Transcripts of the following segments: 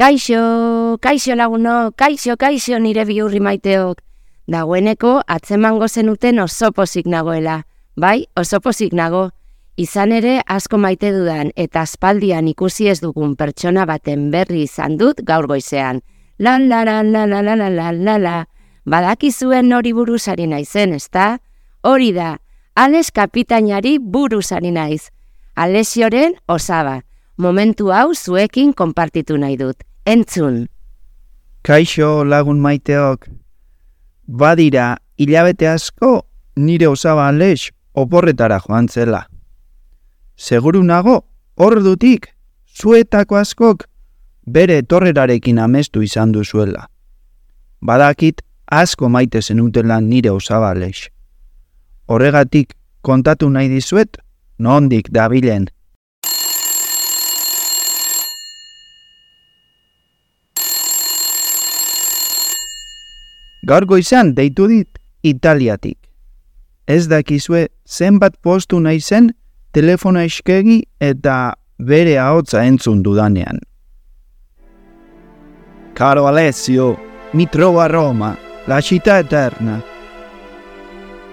Kaixo, kaixo laguno, kaixo, kaixo nire biurri maiteok. Dagoeneko atzemango zenuten oso pozik nagoela. Bai, oso pozik nago. Izan ere asko maite dudan eta aspaldian ikusi ez dugun pertsona baten berri izan dut gaur goizean. La la la la la la la la la la. Badakizuen hori buruzari naizen, ezta? Hori da, Ales kapitainari buruzari naiz. Alesioren osaba. Momentu hau zuekin konpartitu nahi dut entzun. Kaixo lagun maiteok. Badira, hilabete asko nire osaba ales oporretara joan zela. Seguru nago, hor dutik, zuetako askok bere torrerarekin amestu izan duzuela. Badakit asko maite zenutela nire osaba ales. Horregatik kontatu nahi dizuet, nondik dabilen Gaur goizan deitu dit Italiatik. Ez dakizue zenbat postu nahi zen telefona eskegi eta bere ahotza entzun dudanean. Caro Alessio, mi trovo a Roma, la città eterna.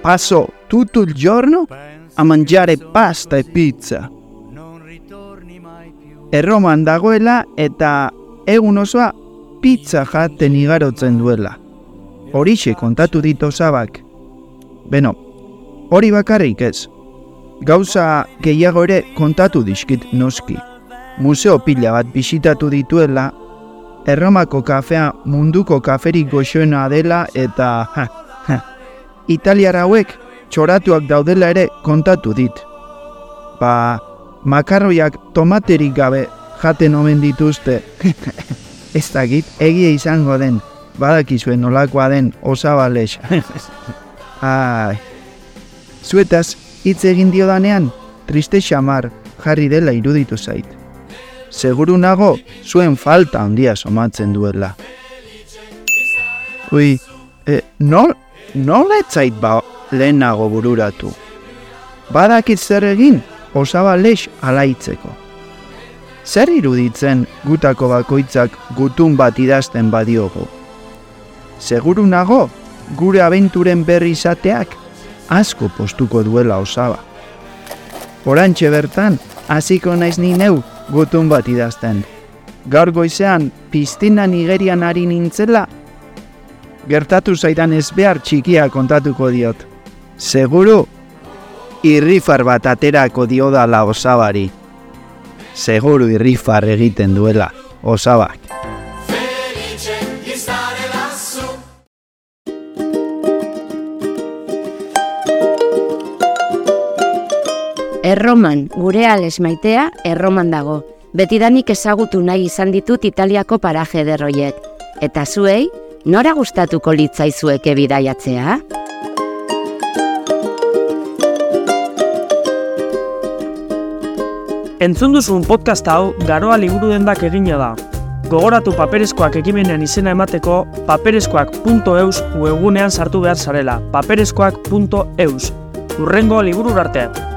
Passo tutto il giorno a mangiare pasta e pizza. Erroman dagoela eta egun osoa pizza jaten igarotzen duela horixe kontatu ditu zabak. Beno, hori bakarrik ez. Gauza gehiago ere kontatu dizkit noski. Museo pila bat bisitatu dituela, Erromako kafea munduko kaferik goxoena dela eta ha, ha, Italiara hauek txoratuak daudela ere kontatu dit. Ba, makarroiak tomaterik gabe jaten omen dituzte. ez dakit, egia izango den badakizue nolakoa den osabales. Ai. Zuetaz, hitz egin dio danean, triste xamar jarri dela iruditu zait. Seguru nago, zuen falta handia somatzen duela. Ui, e, nol, nola etzait ba lehenago bururatu? Badakit zer egin, osabales alaitzeko. Zer iruditzen gutako bakoitzak gutun bat idazten badiogu? Seguru nago gure abenturen berri izateak asko postuko duela osaba. Orantxe bertan, hasiko naiz ni neu gutun bat idazten. Gaur goizean, piztina nigerian ari nintzela, gertatu zaidan ez behar txikia kontatuko diot. Seguru, irrifar bat aterako diodala osabari. Seguru irrifar egiten duela osabak. Erroman, gure ales maitea, erroman dago. Betidanik ezagutu nahi izan ditut Italiako paraje derroiek. Eta zuei, nora gustatuko litzaizueke bidaiatzea? Entzun duzun podcast hau garoa liburu dendak egina da. Gogoratu paperezkoak ekimenean izena emateko paperezkoak.eus webgunean sartu behar zarela. paperezkoak.eus Urrengo liburu artean.